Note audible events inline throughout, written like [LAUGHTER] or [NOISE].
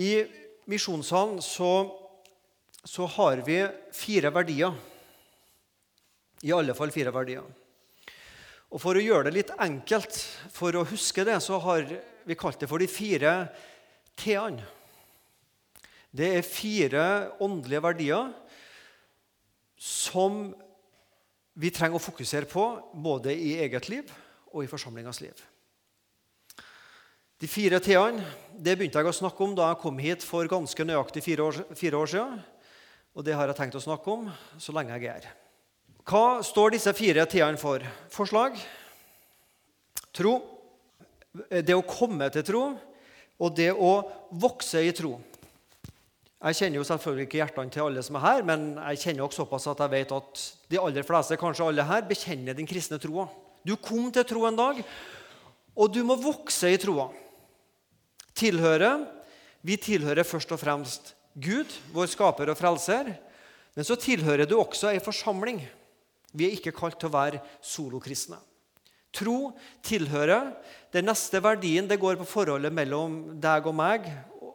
I Misjonssalen så, så har vi fire verdier. I alle fall fire verdier. Og For å gjøre det litt enkelt, for å huske det, så har vi kalt det for de fire T-ene. Det er fire åndelige verdier som vi trenger å fokusere på både i eget liv og i forsamlingas liv. De fire T-ene det begynte jeg å snakke om da jeg kom hit for ganske nøyaktig fire år, fire år siden. Og det har jeg tenkt å snakke om så lenge jeg er her. Hva står disse fire T-ene for? Forslag, tro, det å komme til tro og det å vokse i tro. Jeg kjenner jo selvfølgelig ikke hjertene til alle som er her, men jeg kjenner også såpass at jeg vet at de aller fleste, kanskje alle her, bekjenner den kristne troa. Du kom til tro en dag, og du må vokse i troa. Tilhøre Vi tilhører først og fremst Gud, vår skaper og frelser. Men så tilhører du også ei forsamling. Vi er ikke kalt til å være solokristne. Tro tilhører. Den neste verdien det går på forholdet mellom deg og meg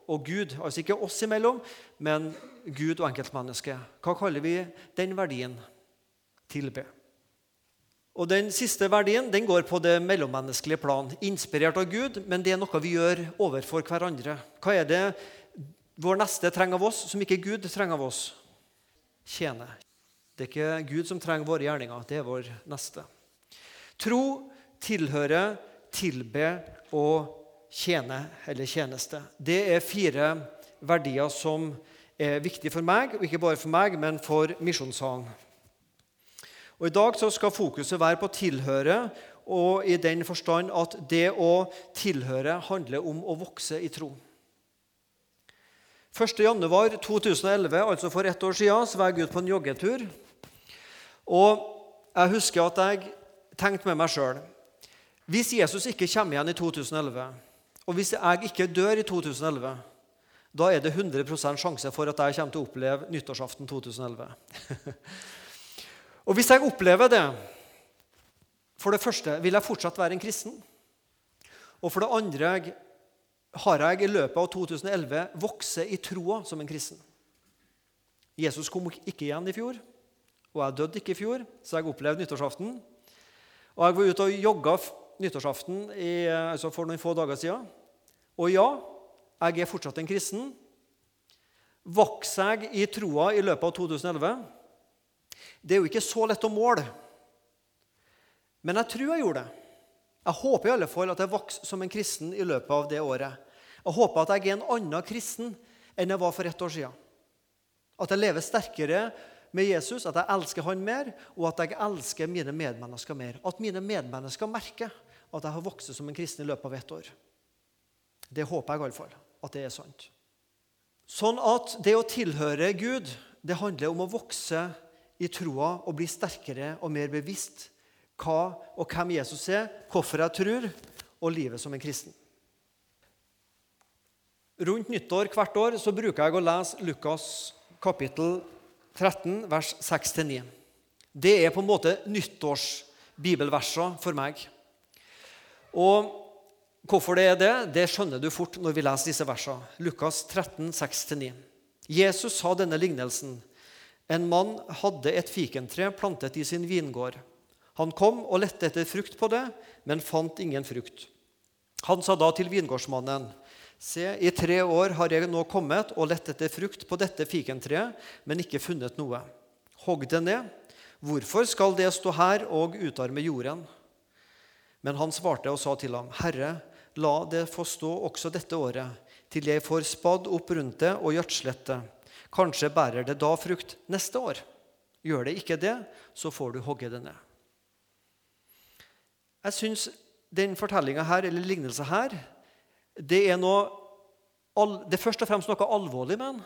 og Gud. Altså ikke oss imellom, men Gud og enkeltmennesket. Hva kaller vi den verdien? Tilbe. Og Den siste verdien den går på det mellommenneskelige plan. Inspirert av Gud, men det er noe vi gjør overfor hverandre. Hva er det vår neste trenger av oss, som ikke Gud trenger av oss? Tjene. Det er ikke Gud som trenger våre gjerninger, det er vår neste. Tro tilhører tilbe og tjene eller tjeneste. Det er fire verdier som er viktige for meg, og ikke bare for meg, men for Misjonssalen. Og I dag så skal fokuset være på tilhøre, og i den forstand at det å tilhøre handler om å vokse i tro. 1.1.2011, altså for ett år siden, så var jeg ute på en joggetur. Og jeg husker at jeg tenkte med meg sjøl Hvis Jesus ikke kommer igjen i 2011, og hvis jeg ikke dør i 2011, da er det 100% sjanse for at jeg kommer til å oppleve nyttårsaften 2011. [LAUGHS] og hvis jeg opplever det For det første vil jeg fortsatt være en kristen. Og for det andre har jeg i løpet av 2011 vokst i troa som en kristen. Jesus kom ikke igjen i fjor. Og jeg døde ikke i fjor, så jeg opplevde nyttårsaften. Og jeg var ute og jogga nyttårsaften i, altså for noen få dager siden. Og ja, jeg er fortsatt en kristen. Vokser jeg i troa i løpet av 2011? Det er jo ikke så lett å måle. Men jeg tror jeg gjorde det. Jeg håper i alle fall at jeg vokste som en kristen i løpet av det året. Jeg håper at jeg er en annen kristen enn jeg var for ett år siden. At jeg lever sterkere med Jesus, at jeg elsker han mer, og at jeg elsker mine medmennesker mer. At mine medmennesker merker at jeg har vokst som en kristen i løpet av ett år. Det håper jeg iallfall at det er sant. Sånn at det å tilhøre Gud, det handler om å vokse i troa og bli sterkere og mer bevisst hva og hvem Jesus er, hvorfor jeg tror, og livet som en kristen. Rundt nyttår hvert år så bruker jeg å lese Lukas kapittel 13, vers 6-9. Det er på en måte nyttårsbibelverser for meg. Og hvorfor det er det, det skjønner du fort når vi leser disse versene. Lukas 13, 6-9. Jesus sa denne lignelsen. En mann hadde et fikentre plantet i sin vingård. Han kom og lette etter frukt på det, men fant ingen frukt. Han sa da til vingårdsmannen.: Se, i tre år har jeg nå kommet og lett etter frukt på dette fikentreet, men ikke funnet noe. Hogg det ned. Hvorfor skal det stå her og utarme jorden? Men han svarte og sa til ham, Herre, la det få stå også dette året, til jeg får spadd opp rundt det og gjødslet det. Kanskje bærer det da frukt neste år. Gjør det ikke det, så får du hogge det ned. Jeg syns den fortellinga her, eller lignelsen her, det er, noe, det er først og fremst noe alvorlig med den.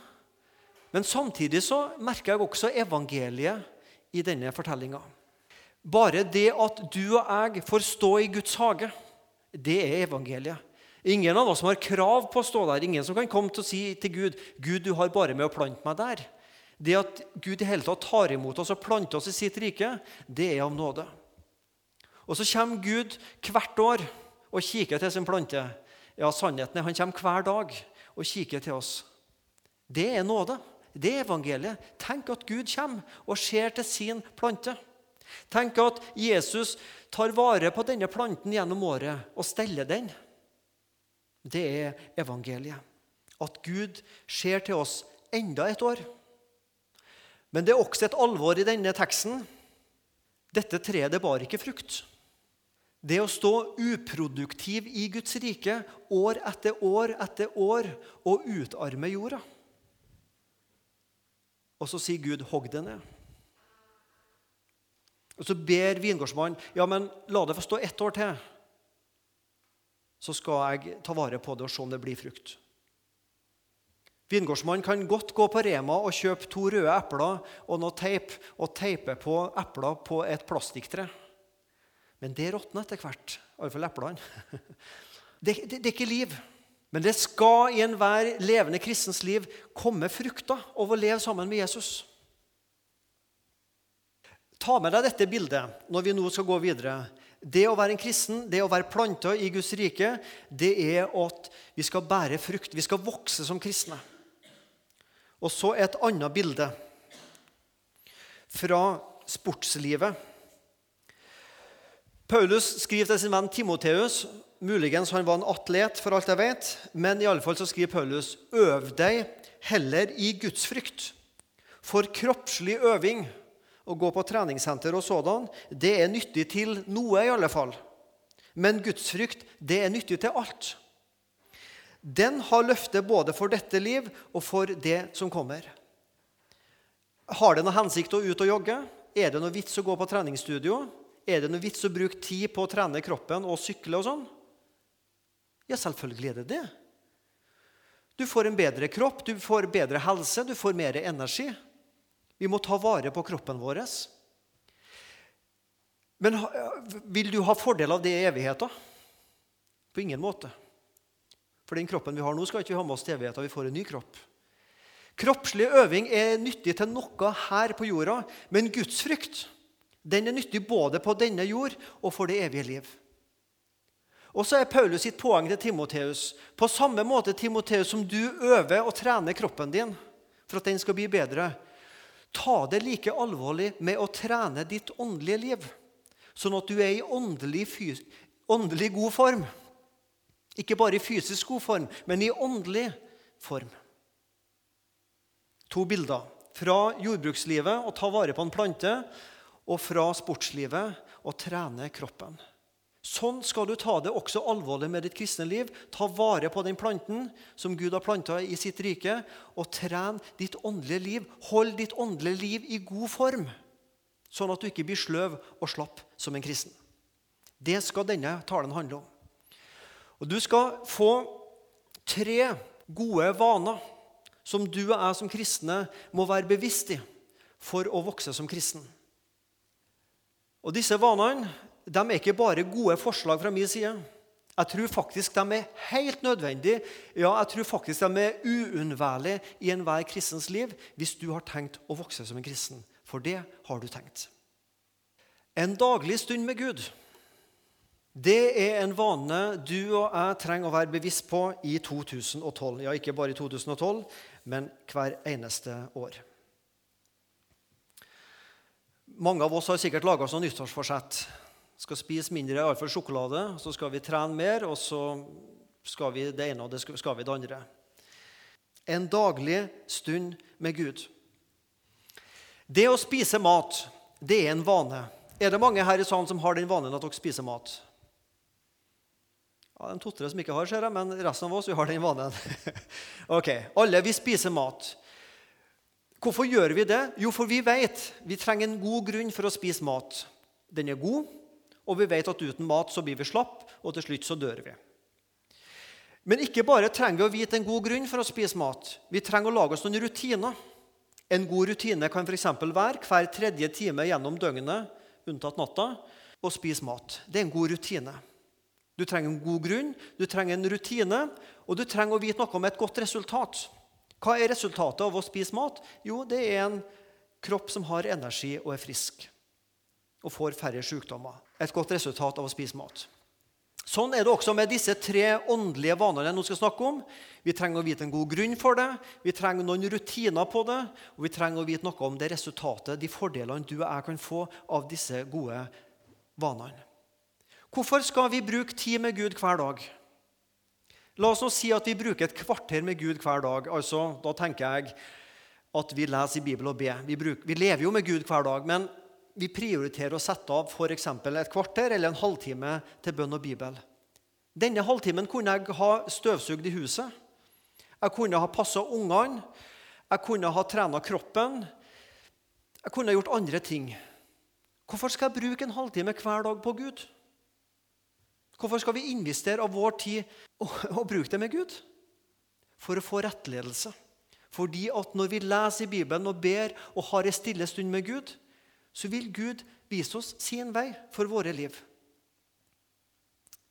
Men samtidig så merker jeg også evangeliet i denne fortellinga. Bare det at du og jeg får stå i Guds hage, det er evangeliet. Ingen av oss som har krav på å stå der. Ingen som kan komme til å si til Gud Gud, du har bare med å plante meg der. Det at Gud i hele tatt tar imot oss og planter oss i sitt rike, det er av nåde. Og så kommer Gud hvert år og kikker til sin plante. Ja, sannheten er han kommer hver dag og kikker til oss. Det er nåde. Det er evangeliet. Tenk at Gud kommer og ser til sin plante. Tenk at Jesus tar vare på denne planten gjennom året og steller den. Det er evangeliet. At Gud ser til oss enda et år. Men det er også et alvor i denne teksten. Dette treet det bar ikke frukt. Det å stå uproduktiv i Guds rike år etter år etter år og utarme jorda. Og så sier Gud 'hogg det ned'. Og Så ber vingårdsmannen ja, men la det få stå ett år til. Så skal jeg ta vare på det og se om det blir frukt. Vingårdsmannen kan godt gå på Rema og kjøpe to røde epler og noe teip og teipe på epler på et plastikktre. Men det råtner etter hvert. Iallfall eplene. [LAUGHS] Det, det, det er ikke liv. Men det skal i enhver levende kristens liv komme frukter av å leve sammen med Jesus. Ta med deg dette bildet når vi nå skal gå videre. Det å være en kristen, det å være planta i Guds rike, det er at vi skal bære frukt. Vi skal vokse som kristne. Og så et annet bilde fra sportslivet. Paulus skriver til sin venn Timoteus Muligens han var en atlet, for alt jeg vet, men i alle fall så skriver Paulus øv deg heller i gudsfrykt. For kroppslig øving å gå på treningssenter og sådan, det er nyttig til noe, i alle fall. Men gudsfrykt, det er nyttig til alt. Den har løfte både for dette liv og for det som kommer. Har det noe hensikt å ut og jogge? Er det noe vits å gå på treningsstudio? Er det noe vits å bruke tid på å trene kroppen og sykle og sånn? Ja, selvfølgelig er det det. Du får en bedre kropp, du får bedre helse, du får mer energi. Vi må ta vare på kroppen vår. Men vil du ha fordel av det i evigheten? På ingen måte. For den kroppen vi har nå, skal ikke vi ha med oss til evigheten. Vi får en ny kropp. Kroppslig øving er nyttig til noe her på jorda, men gudsfrykt den er nyttig både på denne jord og for det evige liv. Og så er Paulus sitt poeng til Timoteus på samme måte Timoteus, som du øver og trener kroppen din for at den skal bli bedre, Ta det like alvorlig med å trene ditt åndelige liv, sånn at du er i åndelig, åndelig god form. Ikke bare i fysisk god form, men i åndelig form. To bilder. Fra jordbrukslivet å ta vare på en plante, og fra sportslivet å trene kroppen. Sånn skal du ta det også alvorlig med ditt kristne liv. Ta vare på den planten som Gud har planta i sitt rike, og tren ditt åndelige liv. Hold ditt åndelige liv i god form, sånn at du ikke blir sløv og slapp som en kristen. Det skal denne talen handle om. Og Du skal få tre gode vaner som du og jeg som kristne må være bevisst i for å vokse som kristen. Og Disse vanene de er ikke bare gode forslag fra min side. Jeg tror faktisk de er helt nødvendige. Ja, jeg tror faktisk de er uunnværlige i enhver kristens liv hvis du har tenkt å vokse som en kristen. For det har du tenkt. En daglig stund med Gud. Det er en vane du og jeg trenger å være bevisst på i 2012. Ja, ikke bare i 2012, men hver eneste år. Mange av oss har sikkert laga sånn nyttårsforsett skal spise mindre iallfall sjokolade, så skal vi trene mer, og så skal vi det ene og det skal vi det andre. En daglig stund med Gud. Det å spise mat, det er en vane. Er det mange her i salen som har den vanen at dere spiser mat? Ja, en to-tre som ikke har, ser jeg, men resten av oss vi har den vanen. [LAUGHS] ok, Alle vi spiser mat. Hvorfor gjør vi det? Jo, for vi vet vi trenger en god grunn for å spise mat. Den er god, og vi vet at uten mat så blir vi slapp, og til slutt så dør vi. Men ikke bare trenger vi å vite en god grunn for å spise mat. Vi trenger å lage oss noen rutiner. En god rutine kan f.eks. være hver tredje time gjennom døgnet, unntatt natta, å spise mat. Det er en god rutine. Du trenger en god grunn, du trenger en rutine, og du trenger å vite noe om et godt resultat. Hva er resultatet av å spise mat? Jo, det er en kropp som har energi og er frisk og får færre sykdommer. Et godt resultat av å spise mat. Sånn er det også med disse tre åndelige vanene jeg nå skal snakke om. Vi trenger å vite en god grunn for det, vi trenger noen rutiner på det, og vi trenger å vite noe om det resultatet, de fordelene du og jeg kan få av disse gode vanene. Hvorfor skal vi bruke tid med Gud hver dag? La oss nå si at vi bruker et kvarter med Gud hver dag. Altså, Da tenker jeg at vi leser i Bibelen og ber. Vi, vi lever jo med Gud hver dag, men vi prioriterer å sette av f.eks. et kvarter eller en halvtime til bønn og Bibel. Denne halvtimen kunne jeg ha støvsugd i huset. Jeg kunne ha passa ungene. Jeg kunne ha trena kroppen. Jeg kunne ha gjort andre ting. Hvorfor skal jeg bruke en halvtime hver dag på Gud? Hvorfor skal vi investere av vår tid og, bruke det med Gud? For å få rettledelse. Fordi at når vi leser i Bibelen og ber og har en stille stund med Gud, så vil Gud vise oss sin vei for våre liv.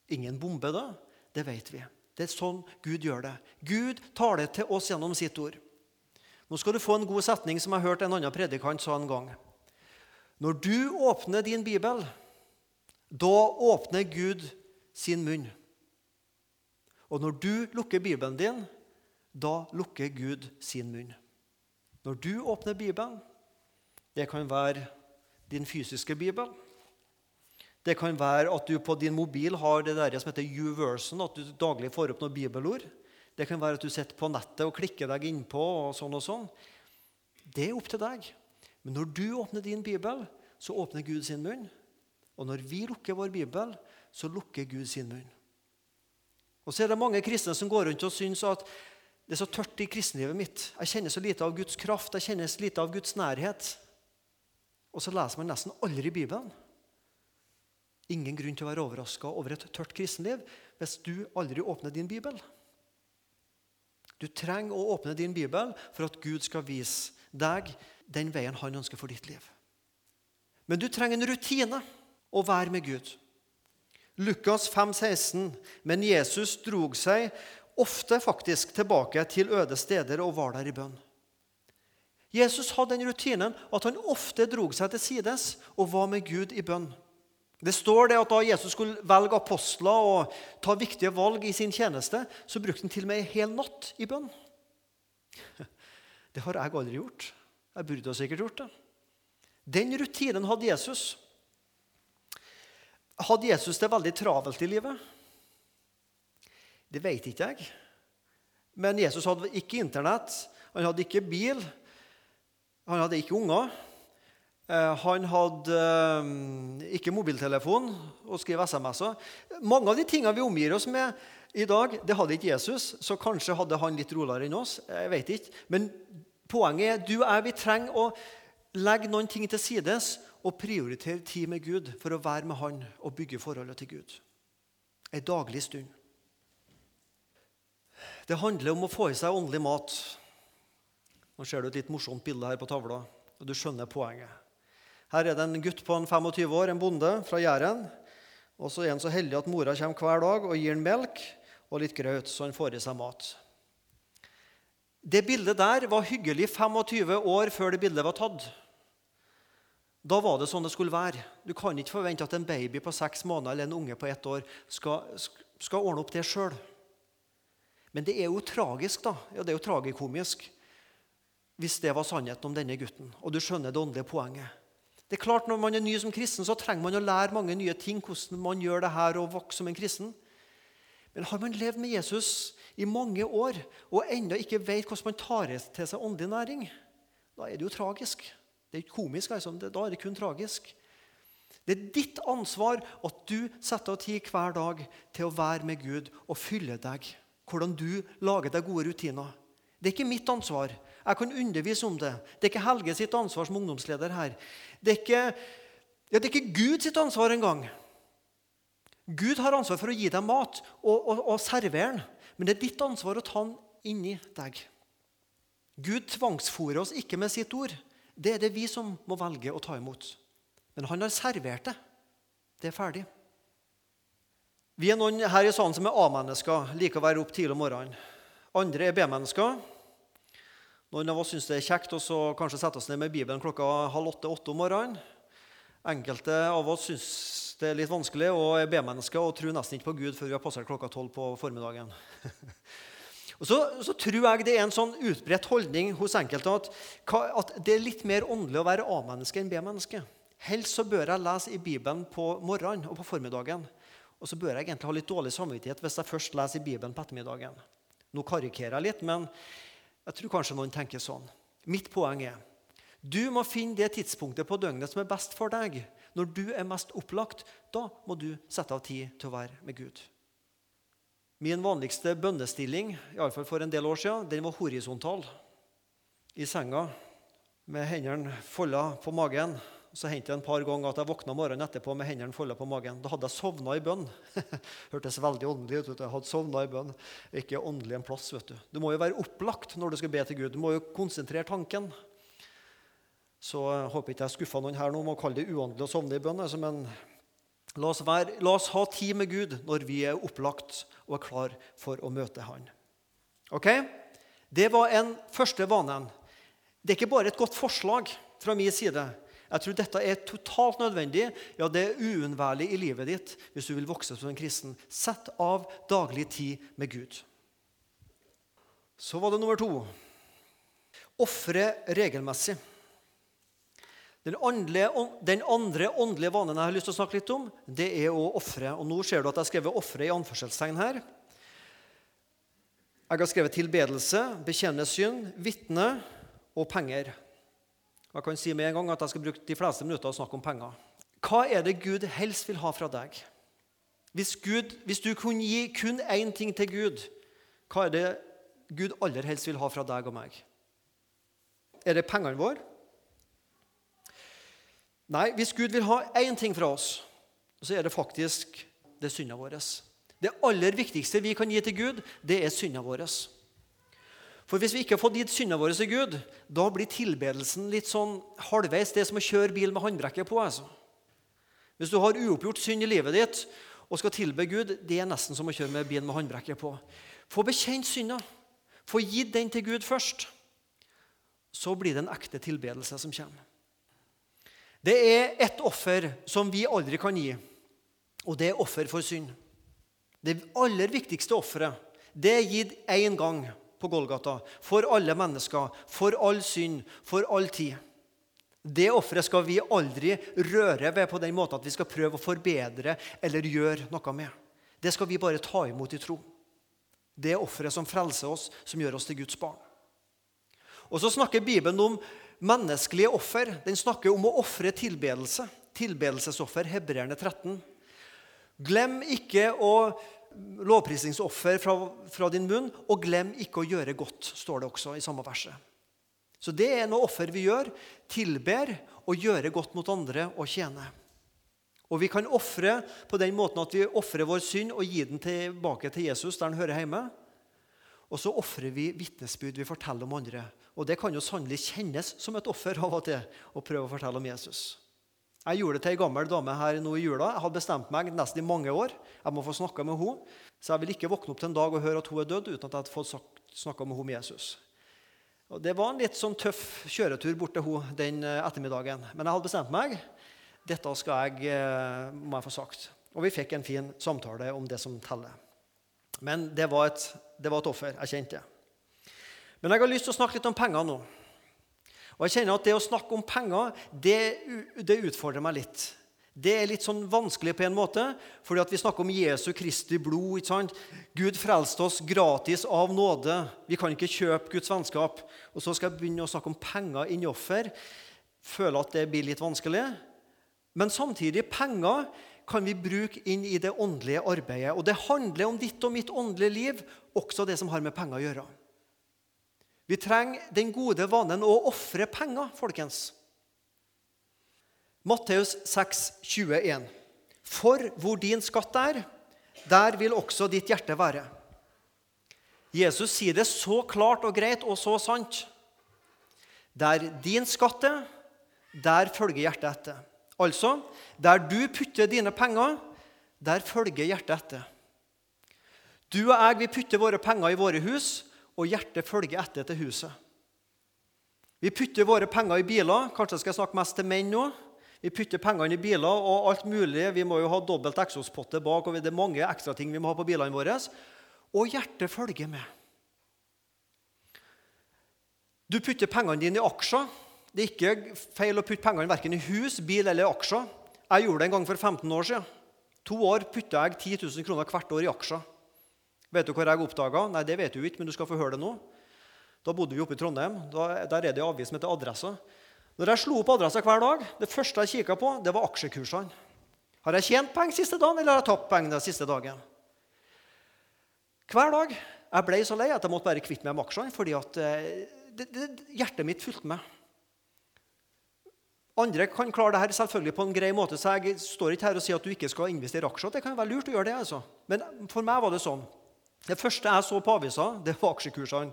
Ingen bombe, da. Det vet vi. Det er sånn Gud gjør det. Gud taler til oss gjennom sitt ord. Nå skal du få en god setning som jeg hørte en annen predikant sa en gang. Når du åpner din bibel, da åpner Gud sin munn. Og når du lukker bibelen din, da lukker Gud sin munn. Når du åpner Bibelen, det kan være din fysiske bibel. Det kan være at du på din mobil har det der som heter U-version, at du daglig får opp noen bibelord. Det kan være at du sitter på nettet og klikker deg innpå. og sånn og sånn. Det er opp til deg. Men når du åpner din bibel, så åpner Gud sin munn. Og når vi lukker vår bibel, så lukker Gud sin munn. Og så er det mange kristne som går rundt og syns at det er så tørt i kristenlivet mitt. Jeg kjenner så lite av Guds kraft, jeg kjenner så lite av Guds nærhet. Og så leser man nesten aldri Bibelen. Ingen grunn til å være overraska over et tørt kristenliv hvis du aldri åpner din bibel. Du trenger å åpne din bibel for at Gud skal vise deg den veien han ønsker for ditt liv. Men du trenger en rutine å være med Gud. Lukas 5, 16. Men Jesus drog seg ofte faktisk tilbake til øde steder og var der i bønn. Jesus hadde den rutinen at han ofte drog seg til sides og var med Gud i bønn. Det står det at Da Jesus skulle velge apostler og ta viktige valg i sin tjeneste, så brukte han til og med en hel natt i bønn. [LAUGHS] Det har jeg aldri gjort. Jeg burde sikkert gjort det. Den rutinen hadde Jesus. Hadde Jesus det veldig travelt i livet? Det vet ikke jeg. Men Jesus hadde ikke Internett, han hadde ikke bil, han hadde ikke unger. Eh, han hadde eh, ikke mobiltelefon og skrev SMS-er. Mange av de tingene vi omgir oss med i dag, det hadde ikke Jesus. Så kanskje hadde han litt roligere enn oss. Jeg vet ikke. Men poenget er du og jeg, vi trenger å legge noen ting til sides og prioritere tid med Gud for å være med Han og bygge forholdet til Gud. En daglig stund. Det handler om å få i seg åndelig mat. Nå ser du et litt morsomt bilde her på tavla, og du skjønner poenget. Her er det en gutt på en 25 år, en bonde fra Jæren. Og så er han så heldig at mora kommer hver dag og gir han melk og litt grøt, så han får i seg mat. Det bildet der var hyggelig 25 år før det bildet var tatt. Da var det sånn det skulle være. Du kan ikke forvente at en baby på seks måneder eller en unge på ett år skal, skal ordne opp det sjøl. Men det er jo tragisk, da. Ja, det er jo tragikomisk hvis det var sannheten om denne gutten. Og du skjønner det åndelige poenget. Det er klart Når man er ny som kristen, så trenger man å lære mange nye ting. hvordan man gjør det her og vokse som en kristen. Men har man levd med Jesus i mange år og ennå ikke vet hvordan man tar til seg åndelig næring, da er det jo tragisk. Det er ikke komisk, altså. da er det kun tragisk. Det er ditt ansvar at du setter av tid hver dag til å være med Gud og fylle deg hvordan du lager deg gode rutiner. Det er ikke mitt ansvar. Jeg kan undervise om det. Det er ikke Helge sitt ansvar som ungdomsleder her. Det er ikke, ja, det er ikke Gud sitt ansvar engang. Gud har ansvar for å gi deg mat og, og, og servere den, men det er ditt ansvar å ta den inni deg. Gud tvangsfòrer oss ikke med sitt ord. Det er det vi som må velge å ta imot. Men han har servert det. Det er ferdig. Vi er noen her i salen som er A-mennesker, liker å være opp tidlig om morgenen. Andre er B-mennesker. Noen av oss syns det er kjekt å kanskje sette oss ned med Bibelen klokka halv åtte-åtte om morgenen. Enkelte av oss syns det er litt vanskelig å er B-mennesker og tro nesten ikke på Gud før vi har passert klokka tolv på formiddagen. [LAUGHS] og så, så, tror jeg det er en sånn utbredt holdning hos enkelte at, at det er litt mer åndelig å være A-menneske enn B-menneske. Helst så bør jeg lese i Bibelen på morgenen og på formiddagen. Og så bør jeg egentlig ha litt dårlig samvittighet hvis jeg først leser i Bibelen på ettermiddagen. Nå karikerer jeg litt, men jeg tror kanskje noen tenker sånn. Mitt poeng er du må finne det tidspunktet på døgnet som er best for deg. Når du er mest opplagt, da må du sette av tid til å være med Gud. Min vanligste bønnestilling fall for en del år siden, den var horisontal. I senga med hendene folda på magen. Så hendte det en par ganger at jeg våkna morgenen etterpå med hendene folda på magen. Da hadde jeg sovna i bønn. [LAUGHS] Hørtes veldig åndelig ut. Jeg hadde sovna i bønn. Ikke åndelig en plass. vet Du Du må jo være opplagt når du skal be til Gud. Du må jo konsentrere tanken. Så jeg håper ikke jeg skuffa noen her nå med å kalle det uåndelig å sovne i bønn. Altså, men la oss, være, la oss, ha tid med Gud når vi er opplagt og er klar for å møte Han. Ok? Det var en første vanen. Det er ikke bare et godt forslag fra min side. Jeg tror dette er totalt nødvendig. Ja, det er uunnværlig i livet ditt hvis du vil vokse som en kristen. Sett av daglig tid med Gud. Så var det nummer to. Ofre regelmessig. Den, åndelige, den, andre åndelige vanen jeg har lyst til å snakke litt om, det er å ofre. Og nå ser du at jeg har skrevet 'ofre' i anførselstegn her. Jeg har skrevet tilbedelse, bekjenne synd, vitne og penger. Jeg kan si med en gang at jeg skal bruke de fleste minutter å snakke om penger. Hva er det Gud helst vil ha fra deg? Hvis, Gud, hvis du kunne gi kun én ting til Gud, hva er det Gud aller helst vil ha fra deg og meg? Er det pengene våre? Nei, hvis Gud vil ha én ting fra oss, så er det faktisk det synda vår. Det aller viktigste vi kan gi til Gud, det er synda vår. For hvis vi ikke har fått gitt syndene våre til Gud, da blir tilbedelsen litt sånn halvveis. Det er som å kjøre bil med håndbrekket på. altså. Hvis du har uoppgjort synd i livet ditt og skal tilbe Gud, det er nesten som å kjøre med bil med håndbrekket på. Få bekjent synda. Få gitt den til Gud først. Så blir det en ekte tilbedelse som kommer. Det er ett offer som vi aldri kan gi, og det er offer for synd. Det aller viktigste offeret det er gitt én gang på Golgata. For alle mennesker, for all synd, for all tid. Det offeret skal vi aldri røre ved på den måten at vi skal prøve å forbedre eller gjøre noe med. Det skal vi bare ta imot i tro. Det er offeret som frelser oss, som gjør oss til Guds barn. Og Så snakker Bibelen om menneskelige offer. Den snakker om å ofre tilbedelse. Tilbedelsesoffer, Hebreerne 13. Glem ikke å lovprisningsoffer fra, fra, din munn, og glem ikke å gjøre godt, står det også i samme verset. Så det er noe offer vi gjør. Tilber å gjøre godt mot andre og tjene. Og vi kan ofre på den måten at vi ofrer vår synd og gir den tilbake til Jesus der den hører hjemme. Og så ofrer vi vitnesbyrd vi forteller om andre. Og det kan jo sannelig kjennes som et offer av og til å prøve å fortelle om Jesus. Jeg gjorde det til ei gammel dame her nå i jula. Jeg hadde bestemt meg nesten i mange år. Jeg må få snakka med henne. Så jeg vil ikke våkne opp til en dag og høre at hun er død uten at jeg hadde fått snakka med henne om Jesus. Og Det var en litt sånn tøff kjøretur bort til henne den eh, ettermiddagen. Men jeg hadde bestemt meg. Dette skal jeg, eh, må jeg få sagt. Og vi fikk en fin samtale om det som teller. Men det var et, det var et offer. Jeg kjente det. Men jeg har lyst til å snakke litt om penger nå. Og jeg kjenner at Det å snakke om penger det, det utfordrer meg litt. Det er litt sånn vanskelig på en måte, fordi at vi snakker om Jesu Kristi blod. ikke sant? Gud frelste oss gratis av nåde. Vi kan ikke kjøpe Guds vennskap. Og så skal jeg begynne å snakke om penger inni offer. Føler at det blir litt vanskelig. Men samtidig, penger kan vi bruke inn i det åndelige arbeidet. Og det handler om ditt og mitt åndelige liv, også det som har med penger å gjøre. Vi trenger den gode vanen å ofre penger, folkens. Matteus 6, 21. For hvor din skatt er, der vil også ditt hjerte være. Jesus sier det så klart og greit og så sant. Der din skatt er, der følger hjertet etter. Altså, der du putter dine penger, der følger hjertet etter. Du og jeg vi putter våre penger i våre hus, og hjertet følger etter til huset. Vi putter våre penger i biler. Kanskje jeg skal snakke mest til menn nå. Vi putter pengene i biler og alt mulig. Vi må jo ha dobbelt eksospotte bak, og det er mange ekstra ting vi må ha på bilene våre. Og hjertet følger med. Du putter pengene dine i aksjer. Det er ikke feil å putte pengene verken i hus, bil eller aksjer. Jeg gjorde det en gang for 15 år siden. To år putta jeg 10 000 kroner hvert år i aksjer. Vet du hva jeg oppdaga? Nei, det vet du ikke, men du skal få høre det nå. Da bodde vi oppe i Trondheim. Da, der er det en avis som heter Adressa. Når jeg slo opp adressa hver dag, det første jeg kikka på, det var aksjekursene. Har jeg tjent penger siste dagen, eller har jeg tapt penger den siste dagen? Hver dag. Jeg ble så lei at jeg måtte bare kvitte meg med aksjene, fordi at eh, det, det, hjertet mitt fulgte med. Andre kan klare det her selvfølgelig på en grei måte, så jeg står ikke her og sier at du ikke skal investere i aksjer. Det kan være lurt å gjøre det, altså. Men for meg var det sånn. Det første jeg så på avisa, det var aksjekursene.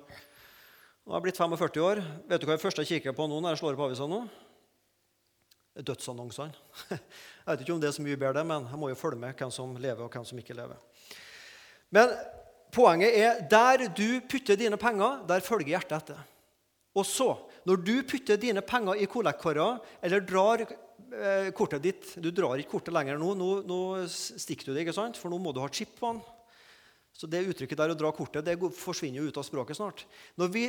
Nå har jeg blitt 45 år. Vet du hva det første jeg kikker på nå når jeg slår opp avisa nå? Dødsannonsene. Jeg vet ikke om det er så mye bedre, men jeg må jo følge med hvem som lever, og hvem som ikke lever. Men poenget er der du putter dine penger, der følger hjertet etter. Og så, når du putter dine penger i kollektkåra eller drar eh, kortet ditt Du drar ikke kortet lenger nå, nå, nå stikker du det, ikke sant? for nå må du ha chip på den. Så det uttrykket der å dra kortet det forsvinner jo ut av språket snart. Når vi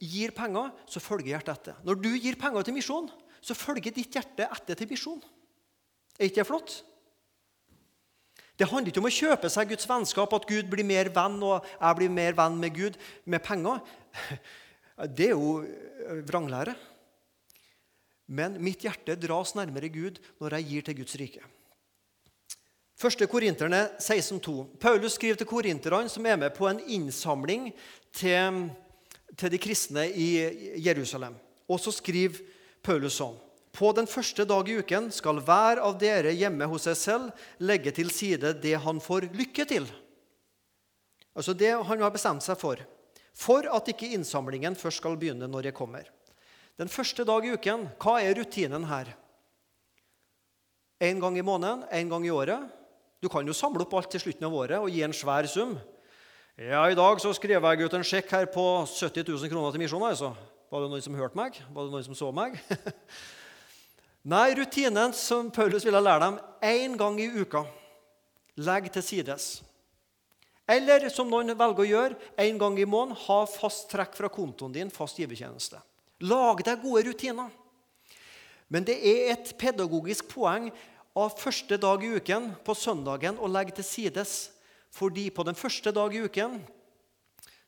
gir penger, så følger hjertet etter. Når du gir penger til misjon, så følger ditt hjerte etter til misjon. Er ikke det flott? Det handler ikke om å kjøpe seg Guds vennskap, at Gud blir mer venn og jeg blir mer venn med Gud med penger. [LAUGHS] Det er jo vranglære. Men mitt hjerte dras nærmere Gud når jeg gir til Guds rike. 1. Korinterne 16,2. Paulus skriver til korinterne som er med på en innsamling til til de kristne i Jerusalem. Og så skriver Paulus sånn På den første dag i uken skal hver av dere hjemme hos seg selv legge til side det han får lykke til. Altså det han har bestemt seg for. For at ikke innsamlingen først skal begynne når jeg kommer. Den første dag i uken, hva er rutinen her? En gang i måneden? En gang i året? Du kan jo samle opp alt til slutten av året og gi en svær sum. Ja, I dag så skrev jeg ut en sjekk her på 70 000 kroner til misjonen. Altså. Var det noen som hørte meg? Var det noen som så meg? [LAUGHS] Nei, rutinen som Paulus ville lære dem én gang i uka. Legg til sides. Eller som noen velger å gjøre, én gang i måneden, ha fast trekk fra kontoen din, fast givertjeneste. Lag deg gode rutiner. Men det er et pedagogisk poeng av første dag i uken, på søndagen, å legge til sides fordi på den første dag i uken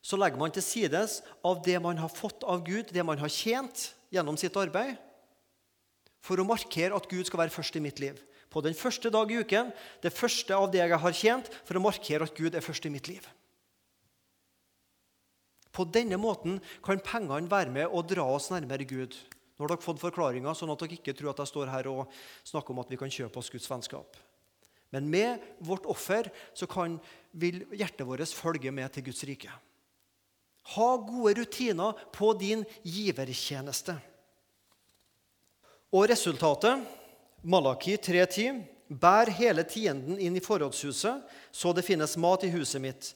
så legger man til sides av det man har fått av Gud, det man har tjent gjennom sitt arbeid, for å markere at Gud skal være først i mitt liv. På den første dag i uken, det første av det jeg har tjent, for å markere at Gud er først i mitt liv. På denne måten kan pengene være med og dra oss nærmere Gud. Nå har dere fått forklaringa, sånn at dere ikke tror at jeg står her og snakker om at vi kan kjøpe oss Guds vennskap. Men med vårt offer så kan, vil hjertet vårt følge med til Guds rike. Ha gode rutiner på din givertjeneste. Og resultatet, Malaki 3.10.: Bær hele tienden inn i forrådshuset, så det finnes mat i huset mitt.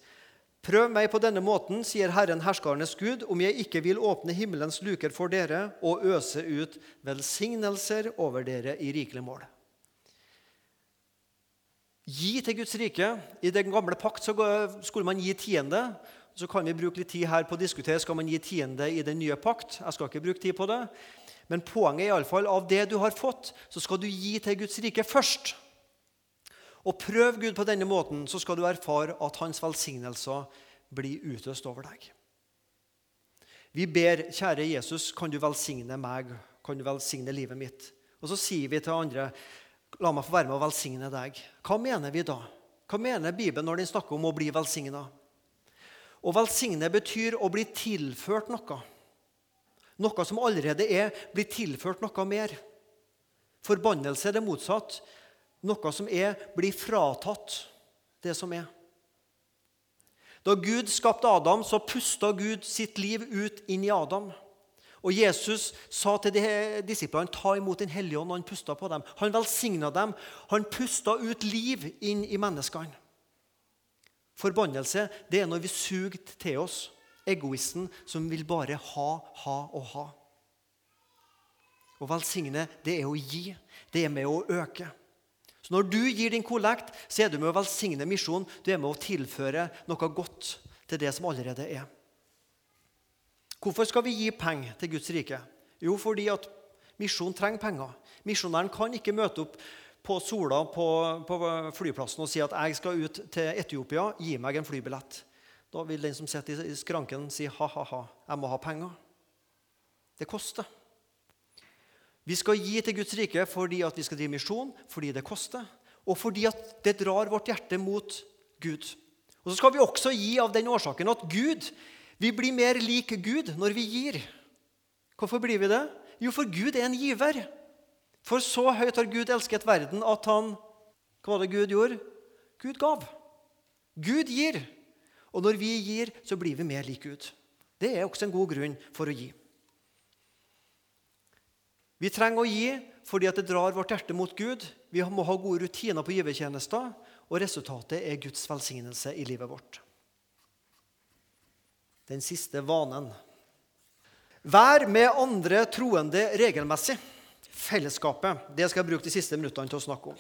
Prøv meg på denne måten, sier Herren herskarenes Gud, om jeg ikke vil åpne himmelens luker for dere og øse ut velsignelser over dere i rikelig mål. Gi til Guds rike. I den gamle pakt skulle man gi tiende. Så kan vi bruke litt tid her på å diskutere skal man gi tiende i den nye pakt. Jeg skal ikke bruke tid på det. Men poenget er iallfall av det du har fått, så skal du gi til Guds rike først. Og prøv Gud på denne måten, så skal du erfare at hans velsignelser blir utøst over deg. Vi ber, kjære Jesus, kan du velsigne meg, kan du velsigne livet mitt? Og så sier vi til andre La meg få være med å velsigne deg. Hva mener vi da? Hva mener Bibelen når den snakker om å bli velsigna? Å velsigne betyr å bli tilført noe. Noe som allerede er blir tilført noe mer. Forbannelse er det motsatt. Noe som er, blir fratatt det som er. Da Gud skapte Adam, så pusta Gud sitt liv ut inn i Adam. Og Jesus sa til disiplene ta imot Den hellige ånd, og han pusta på dem. Han velsigna dem. Han pusta ut liv inn i menneskene. Forbannelse det er når vi suger til oss egoisten som vil bare ha, ha og ha. Å velsigne, det er å gi. Det er med å øke. Så Når du gir din kollekt, så er du med å velsigne misjonen. Du er med å tilføre noe godt til det som allerede er. Hvorfor skal vi gi penger til Guds rike? Jo, fordi at misjonen trenger penger. Misjonæren kan ikke møte opp på Sola på, på, flyplassen og si at 'jeg skal ut til Etiopia, gi meg en flybillett'. Da vil den som sitter i skranken, si 'ha-ha-ha, jeg må ha penger'. Det koster. Vi skal gi til Guds rike fordi at vi skal drive misjon, fordi det koster, og fordi at det drar vårt hjerte mot Gud. Og Så skal vi også gi av den årsaken at Gud, vi blir mer lik Gud når vi gir. Hvorfor blir vi det? Jo, for Gud er en giver. For så høyt har Gud elsket verden at han Hva var det Gud gjorde? Gud gav. Gud gir. Og når vi gir, så blir vi mer lik Gud. Det er også en god grunn for å gi. Vi trenger å gi fordi det drar vårt hjerte mot Gud. Vi må ha gode rutiner på givertjenester, og resultatet er Guds velsignelse i livet vårt. Den siste vanen. Vær med andre troende regelmessig. Fellesskapet. Det skal jeg bruke de siste minuttene til å snakke om.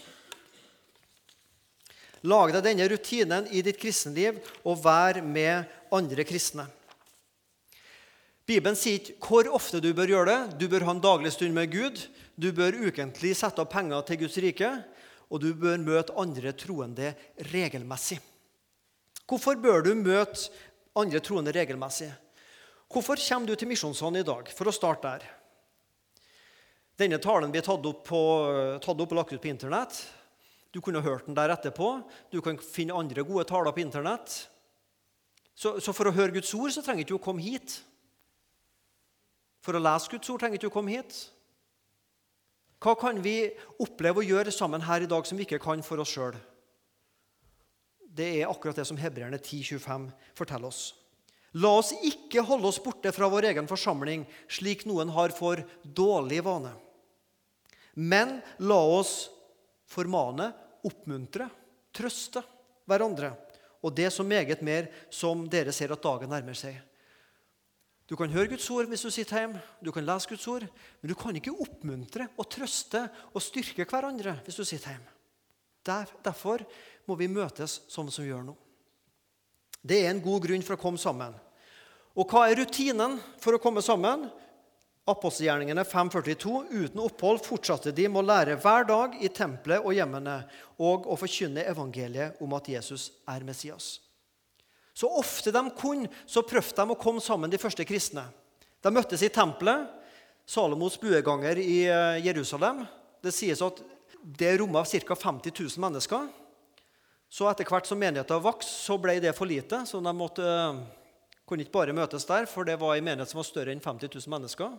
Lag deg denne rutinen i ditt kristenliv og vær med andre kristne. Bibelen sier ikke hvor ofte du bør gjøre det. Du bør ha en daglig stund med Gud. Du bør ukentlig sette av penger til Guds rike. Og du bør møte andre troende regelmessig. Hvorfor bør du møte andre troende regelmessig? Hvorfor kommer du til Misjonssand i dag? For å starte der. Denne talen blir tatt opp, på, tatt opp og lagt ut på Internett. Du kunne hørt den der etterpå. Du kan finne andre gode taler på Internett. Så, så for å høre Guds ord så trenger du ikke å komme hit. For å lese Guds ord trenger ikke å komme hit. Hva kan vi oppleve å gjøre sammen her i dag som vi ikke kan for oss sjøl? Det er akkurat det som Hebreerne 10,25 forteller oss. La oss ikke holde oss borte fra vår egen forsamling, slik noen har for dårlig vane. Men la oss formane, oppmuntre, trøste hverandre, og det så meget mer som dere ser at dagen nærmer seg. Du kan høre Guds ord hvis du sitter hjemme, du kan lese Guds ord, men du kan ikke oppmuntre og trøste og styrke hverandre hvis du sitter hjemme. Der, derfor må vi møtes sånn som vi gjør nå. Det er en god grunn for å komme sammen. Og hva er rutinen for å komme sammen? Apostelgjerningene 5.42. Uten opphold fortsatte de med å lære hver dag i tempelet og hjemmene og å forkynne evangeliet om at Jesus er Messias. Så ofte de kunne, så prøvde de å komme sammen, de første kristne. De møttes i tempelet, Salomos bueganger i eh, Jerusalem. Det sies at det rommet ca. 50 000 mennesker. Så etter hvert som menigheten vokste, så ble det for lite. Så de måtte, eh, kunne ikke bare møtes der, for det var en menighet som var større enn 50 000 mennesker.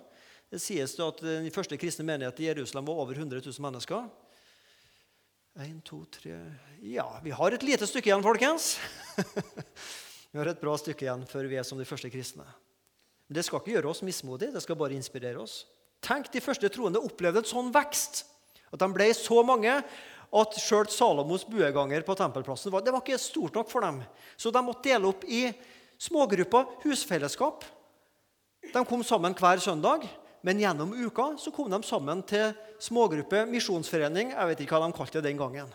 Det sies at den første kristne menigheten i Jerusalem var over 100 000 mennesker. En, to, tre Ja, vi har et lite stykke igjen, folkens. [LAUGHS] Vi har et bra stykke igjen før vi er som de første kristne. Men Det skal ikke gjøre oss mismodige, det skal bare inspirere oss. Tenk, De første troende opplevde en sånn vekst. At de ble så mange at sjøl Salomos bueganger på tempelplassen var, det var ikke stort nok for dem. Så de måtte dele opp i smågrupper, husfellesskap. De kom sammen hver søndag, men gjennom uka så kom de sammen til smågruppe, misjonsforening. Jeg vet ikke hva de kalte det den gangen.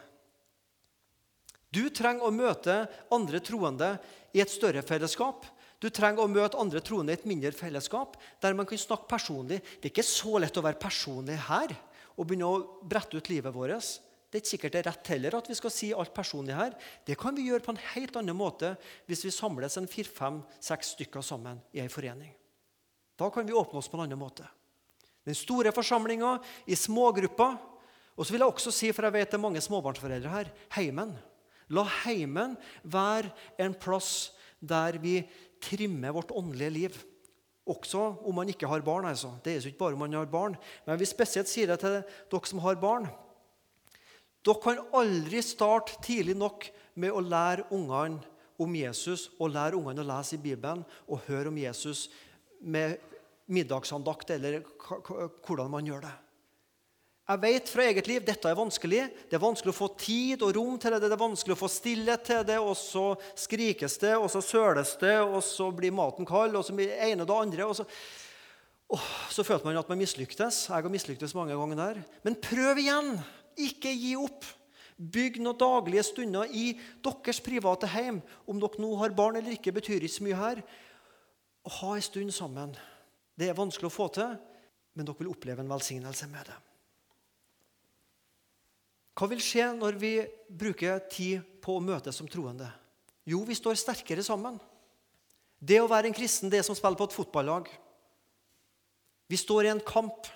Du trenger å møte andre troende i et større fellesskap. Du trenger å møte andre troende i et mindre fellesskap, der man kan snakke personlig. Det er ikke så lett å være personlig her og begynne å brette ut livet vårt. Det er ikke sikkert det er rett heller at vi skal si alt personlig her. Det kan vi gjøre på en helt annen måte hvis vi samles en fire-fem-seks stykker sammen i en forening. Da kan vi åpne oss på en annen måte. Den store forsamlinga i smågrupper. Og så vil jeg også si, for jeg vet det er mange småbarnsforeldre her, heimen. La heimen være en plass der vi trimmer vårt åndelige liv. Også om man ikke har barn. altså. Det er jo ikke bare om man har barn. Men vi spesielt sier det til dere som har barn. Dere kan aldri starte tidlig nok med å lære ungene om Jesus og lære ungene å lese i Bibelen og høre om Jesus med middagsandakt eller hvordan man gjør det. Jeg vet fra eget liv dette er vanskelig. Det er vanskelig å få tid og rom til det. Det er vanskelig å få stillhet til det, og så skrikes det, og så søles det, og så blir maten kald, og så blir det ene og det andre. Og så, oh, så følte man at man mislyktes. Jeg har mislyktes mange ganger der. Men prøv igjen! Ikke gi opp. Bygg noen daglige stunder i deres private hjem. Om dere nå har barn eller ikke, betyr ikke så mye her. Ha en stund sammen. Det er vanskelig å få til, men dere vil oppleve en velsignelse med det. Hva vil skje når vi bruker tid på å møtes som troende? Jo, vi står sterkere sammen. Det å være en kristen det er som å spille på et fotballag. Vi står i en kamp.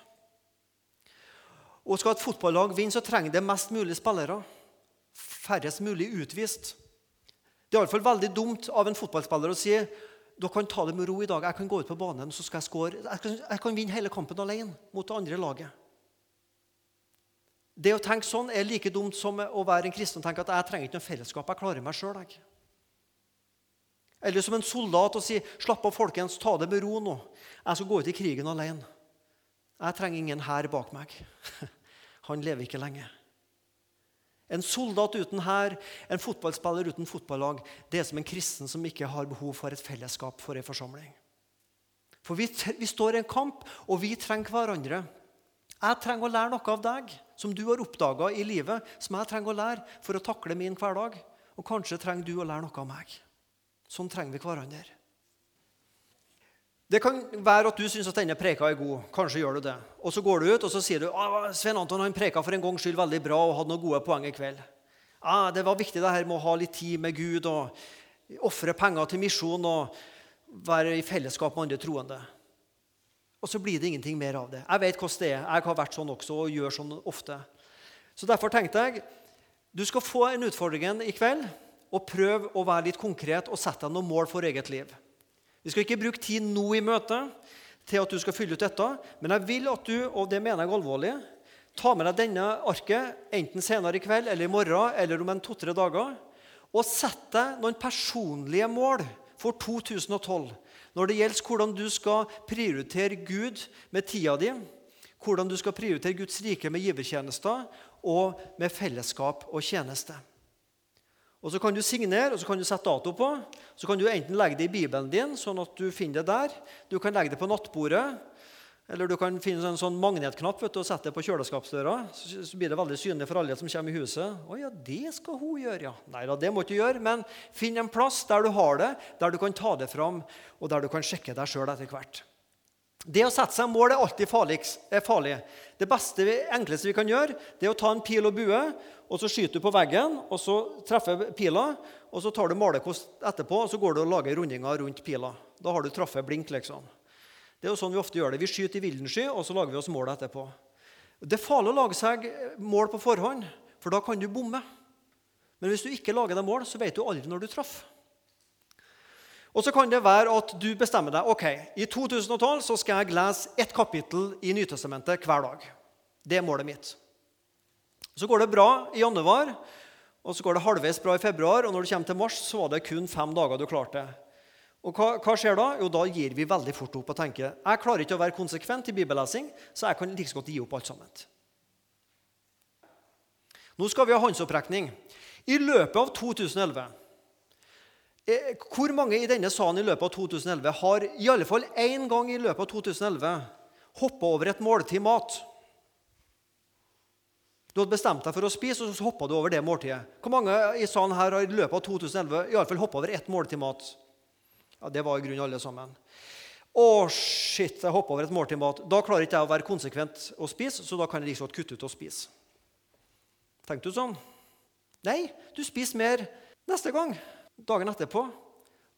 Og Skal et fotballag vinne, så trenger det mest mulig spillere. Færrest mulig utvist. Det er iallfall veldig dumt av en fotballspiller å si dere kan ta det med ro i dag. Jeg kan gå ut på banen så skal jeg score. Jeg kan, jeg kan vinne hele kampen alene mot det andre laget. Det å tenke sånn er like dumt som å være en kristen og tenke at jeg trenger ikke noe fellesskap. Jeg klarer meg sjøl. Eller som en soldat og si 'Slapp av, folkens. Ta det med ro nå. Jeg skal gå ut i krigen alene.' Jeg trenger ingen hær bak meg. [LAUGHS] Han lever ikke lenge. En soldat uten hær, en fotballspiller uten fotballag, det er som en kristen som ikke har behov for et fellesskap for en forsamling. For vi, vi står i en kamp, og vi trenger hverandre. Jeg trenger å lære noe av deg som du har oppdaga i livet, som jeg trenger å lære for å takle min hverdag. Og kanskje trenger du å lære noe av meg. Sånn trenger vi hverandre. Det kan være at du syns denne preka er god. Kanskje gjør du det. Og så går du ut og så sier du, Svein Anton han preka for en gangs skyld veldig bra og hadde noen gode poeng i kveld. Ah, det var viktig det her med å ha litt tid med Gud og ofre penger til misjon og være i fellesskap med andre troende. Og så blir det ingenting mer av det. Jeg vet hvordan det er. Jeg har vært sånn også og gjør sånn ofte. Så Derfor tenkte jeg du skal få en utfordring i kveld, og prøv å være litt konkret og sette deg noen mål for eget liv. Vi skal ikke bruke tid nå i møtet til at du skal fylle ut dette, men jeg vil at du, og det mener jeg alvorlig, ta med deg denne arket enten senere i kveld eller i morgen eller om en to-tre dager, og sett deg noen personlige mål for 2012 når det gjelder hvordan du skal prioritere Gud med tida di, hvordan du skal prioritere Guds rike med givertjenester og med fellesskap og tjeneste. Og Så kan du signere og så kan du sette dato på. Så kan du enten legge det i Bibelen din, sånn at du finner det der. Du kan legge det på nattbordet. Eller du kan finne en sånn magnetknapp vet du, og sette det på kjøleskapsdøra. Så blir det veldig synlig for alle som kommer i huset. 'Å ja, det skal hun gjøre', ja. Nei da, det må du gjøre. Men finn en plass der du har det, der du kan ta det fram, og der du kan sjekke deg sjøl etter hvert. Det å sette seg mål er alltid farlig. Det beste, enkleste vi kan gjøre, det er å ta en pil og bue, og så skyter du på veggen, og så treffer pila, og så tar du malerkost etterpå, og så går du og lager rundinger rundt pila. Da har du truffet blink, liksom. Det er jo sånn Vi ofte gjør det. Vi skyter i vilden sky, og så lager vi oss mål etterpå. Det er farlig å lage seg mål på forhånd, for da kan du bomme. Men hvis du ikke lager deg mål, så vet du aldri når du traff. Og så kan det være at du bestemmer deg ok, i 2012 så skal jeg lese ett kapittel i Nytestamentet hver dag. Det er målet mitt. Så går det bra i januar, og så går det halvveis bra i februar. Og når det kommer til mars, så var det kun fem dager du klarte. Og hva, hva, skjer da? Jo, Da gir vi veldig fort opp og tenker jeg klarer ikke å være konsekvent i bibellesing, så jeg kan like godt gi opp alt sammen. Nå skal vi ha håndsopprekning. I løpet av 2011 eh, Hvor mange i denne salen i løpet av 2011 har i alle fall én gang i løpet av 2011 hoppa over et måltid mat? Du hadde bestemt deg for å spise, og så hoppa du over det måltidet. Hvor mange i salen her har i løpet av 2011 i alle fall hoppa over ett måltid mat? Ja, Det var i grunnen alle sammen. Å, shit, jeg hoppa over et måltid mat. Da klarer ikke jeg å være konsekvent og spise, så da kan jeg liksom kutte ut og spise. Tenkte du sånn? Nei, du spiser mer neste gang. Dagen etterpå.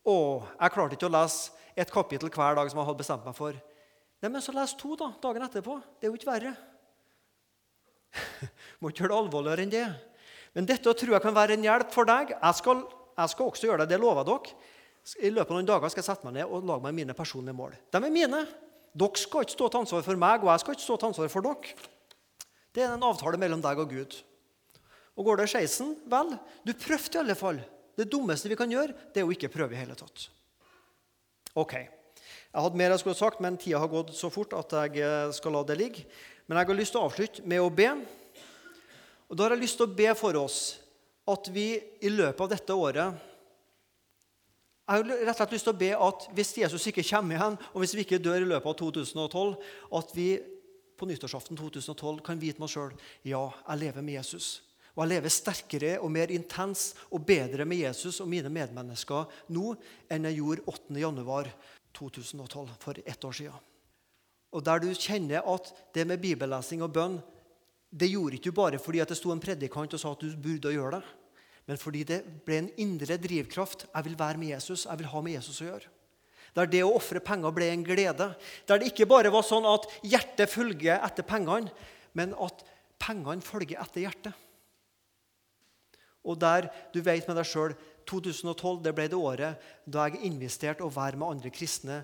Å, jeg klarte ikke å lese et kapittel hver dag som jeg hadde bestemt meg for. Nei, men så les to da, dagen etterpå. Det er jo ikke verre. [LAUGHS] Må ikke gjøre det alvorligere enn det. Men dette tror jeg kan være en hjelp for deg. Jeg skal, jeg skal også gjøre det. Det lover jeg dere. I løpet av noen dager skal jeg sette meg ned og lage meg mine personlige mål. De er mine. Dere skal ikke stå til ansvar for meg, og jeg skal ikke stå til ansvar for dere. Det er en avtale mellom deg og Gud. Og går det skeisen, vel, du prøvde i alle fall. Det dummeste vi kan gjøre, det er å ikke prøve i hele tatt. Ok. Jeg hadde mer jeg skulle sagt, men tida har gått så fort at jeg eh, skal la det ligge. Men jeg har lyst til å avslutte med å be. Og Da har jeg lyst til å be for oss at vi i løpet av dette året Jeg har rett og slett lyst til å be at hvis Jesus ikke kommer igjen, og hvis vi ikke dør i løpet av 2012, at vi på nyttårsaften 2012 kan vite med oss sjøl ja, jeg lever med Jesus. Og jeg lever sterkere og mer intens og bedre med Jesus og mine medmennesker nå enn jeg gjorde 8. januar 2012, for ett år siden. Og der du kjenner at det med bibellesing og bønn det gjorde ikke du bare fordi at det sto en predikant og sa at du burde gjøre det men fordi det ble en indre drivkraft. Jeg vil være med Jesus. Jeg vil ha med Jesus å gjøre. Der det å ofre penger ble en glede. Der det ikke bare var sånn at hjertet følger etter pengene, men at pengene følger etter hjertet. Og der du vet med deg sjøl 2012 det ble det året da jeg investerte å være med andre kristne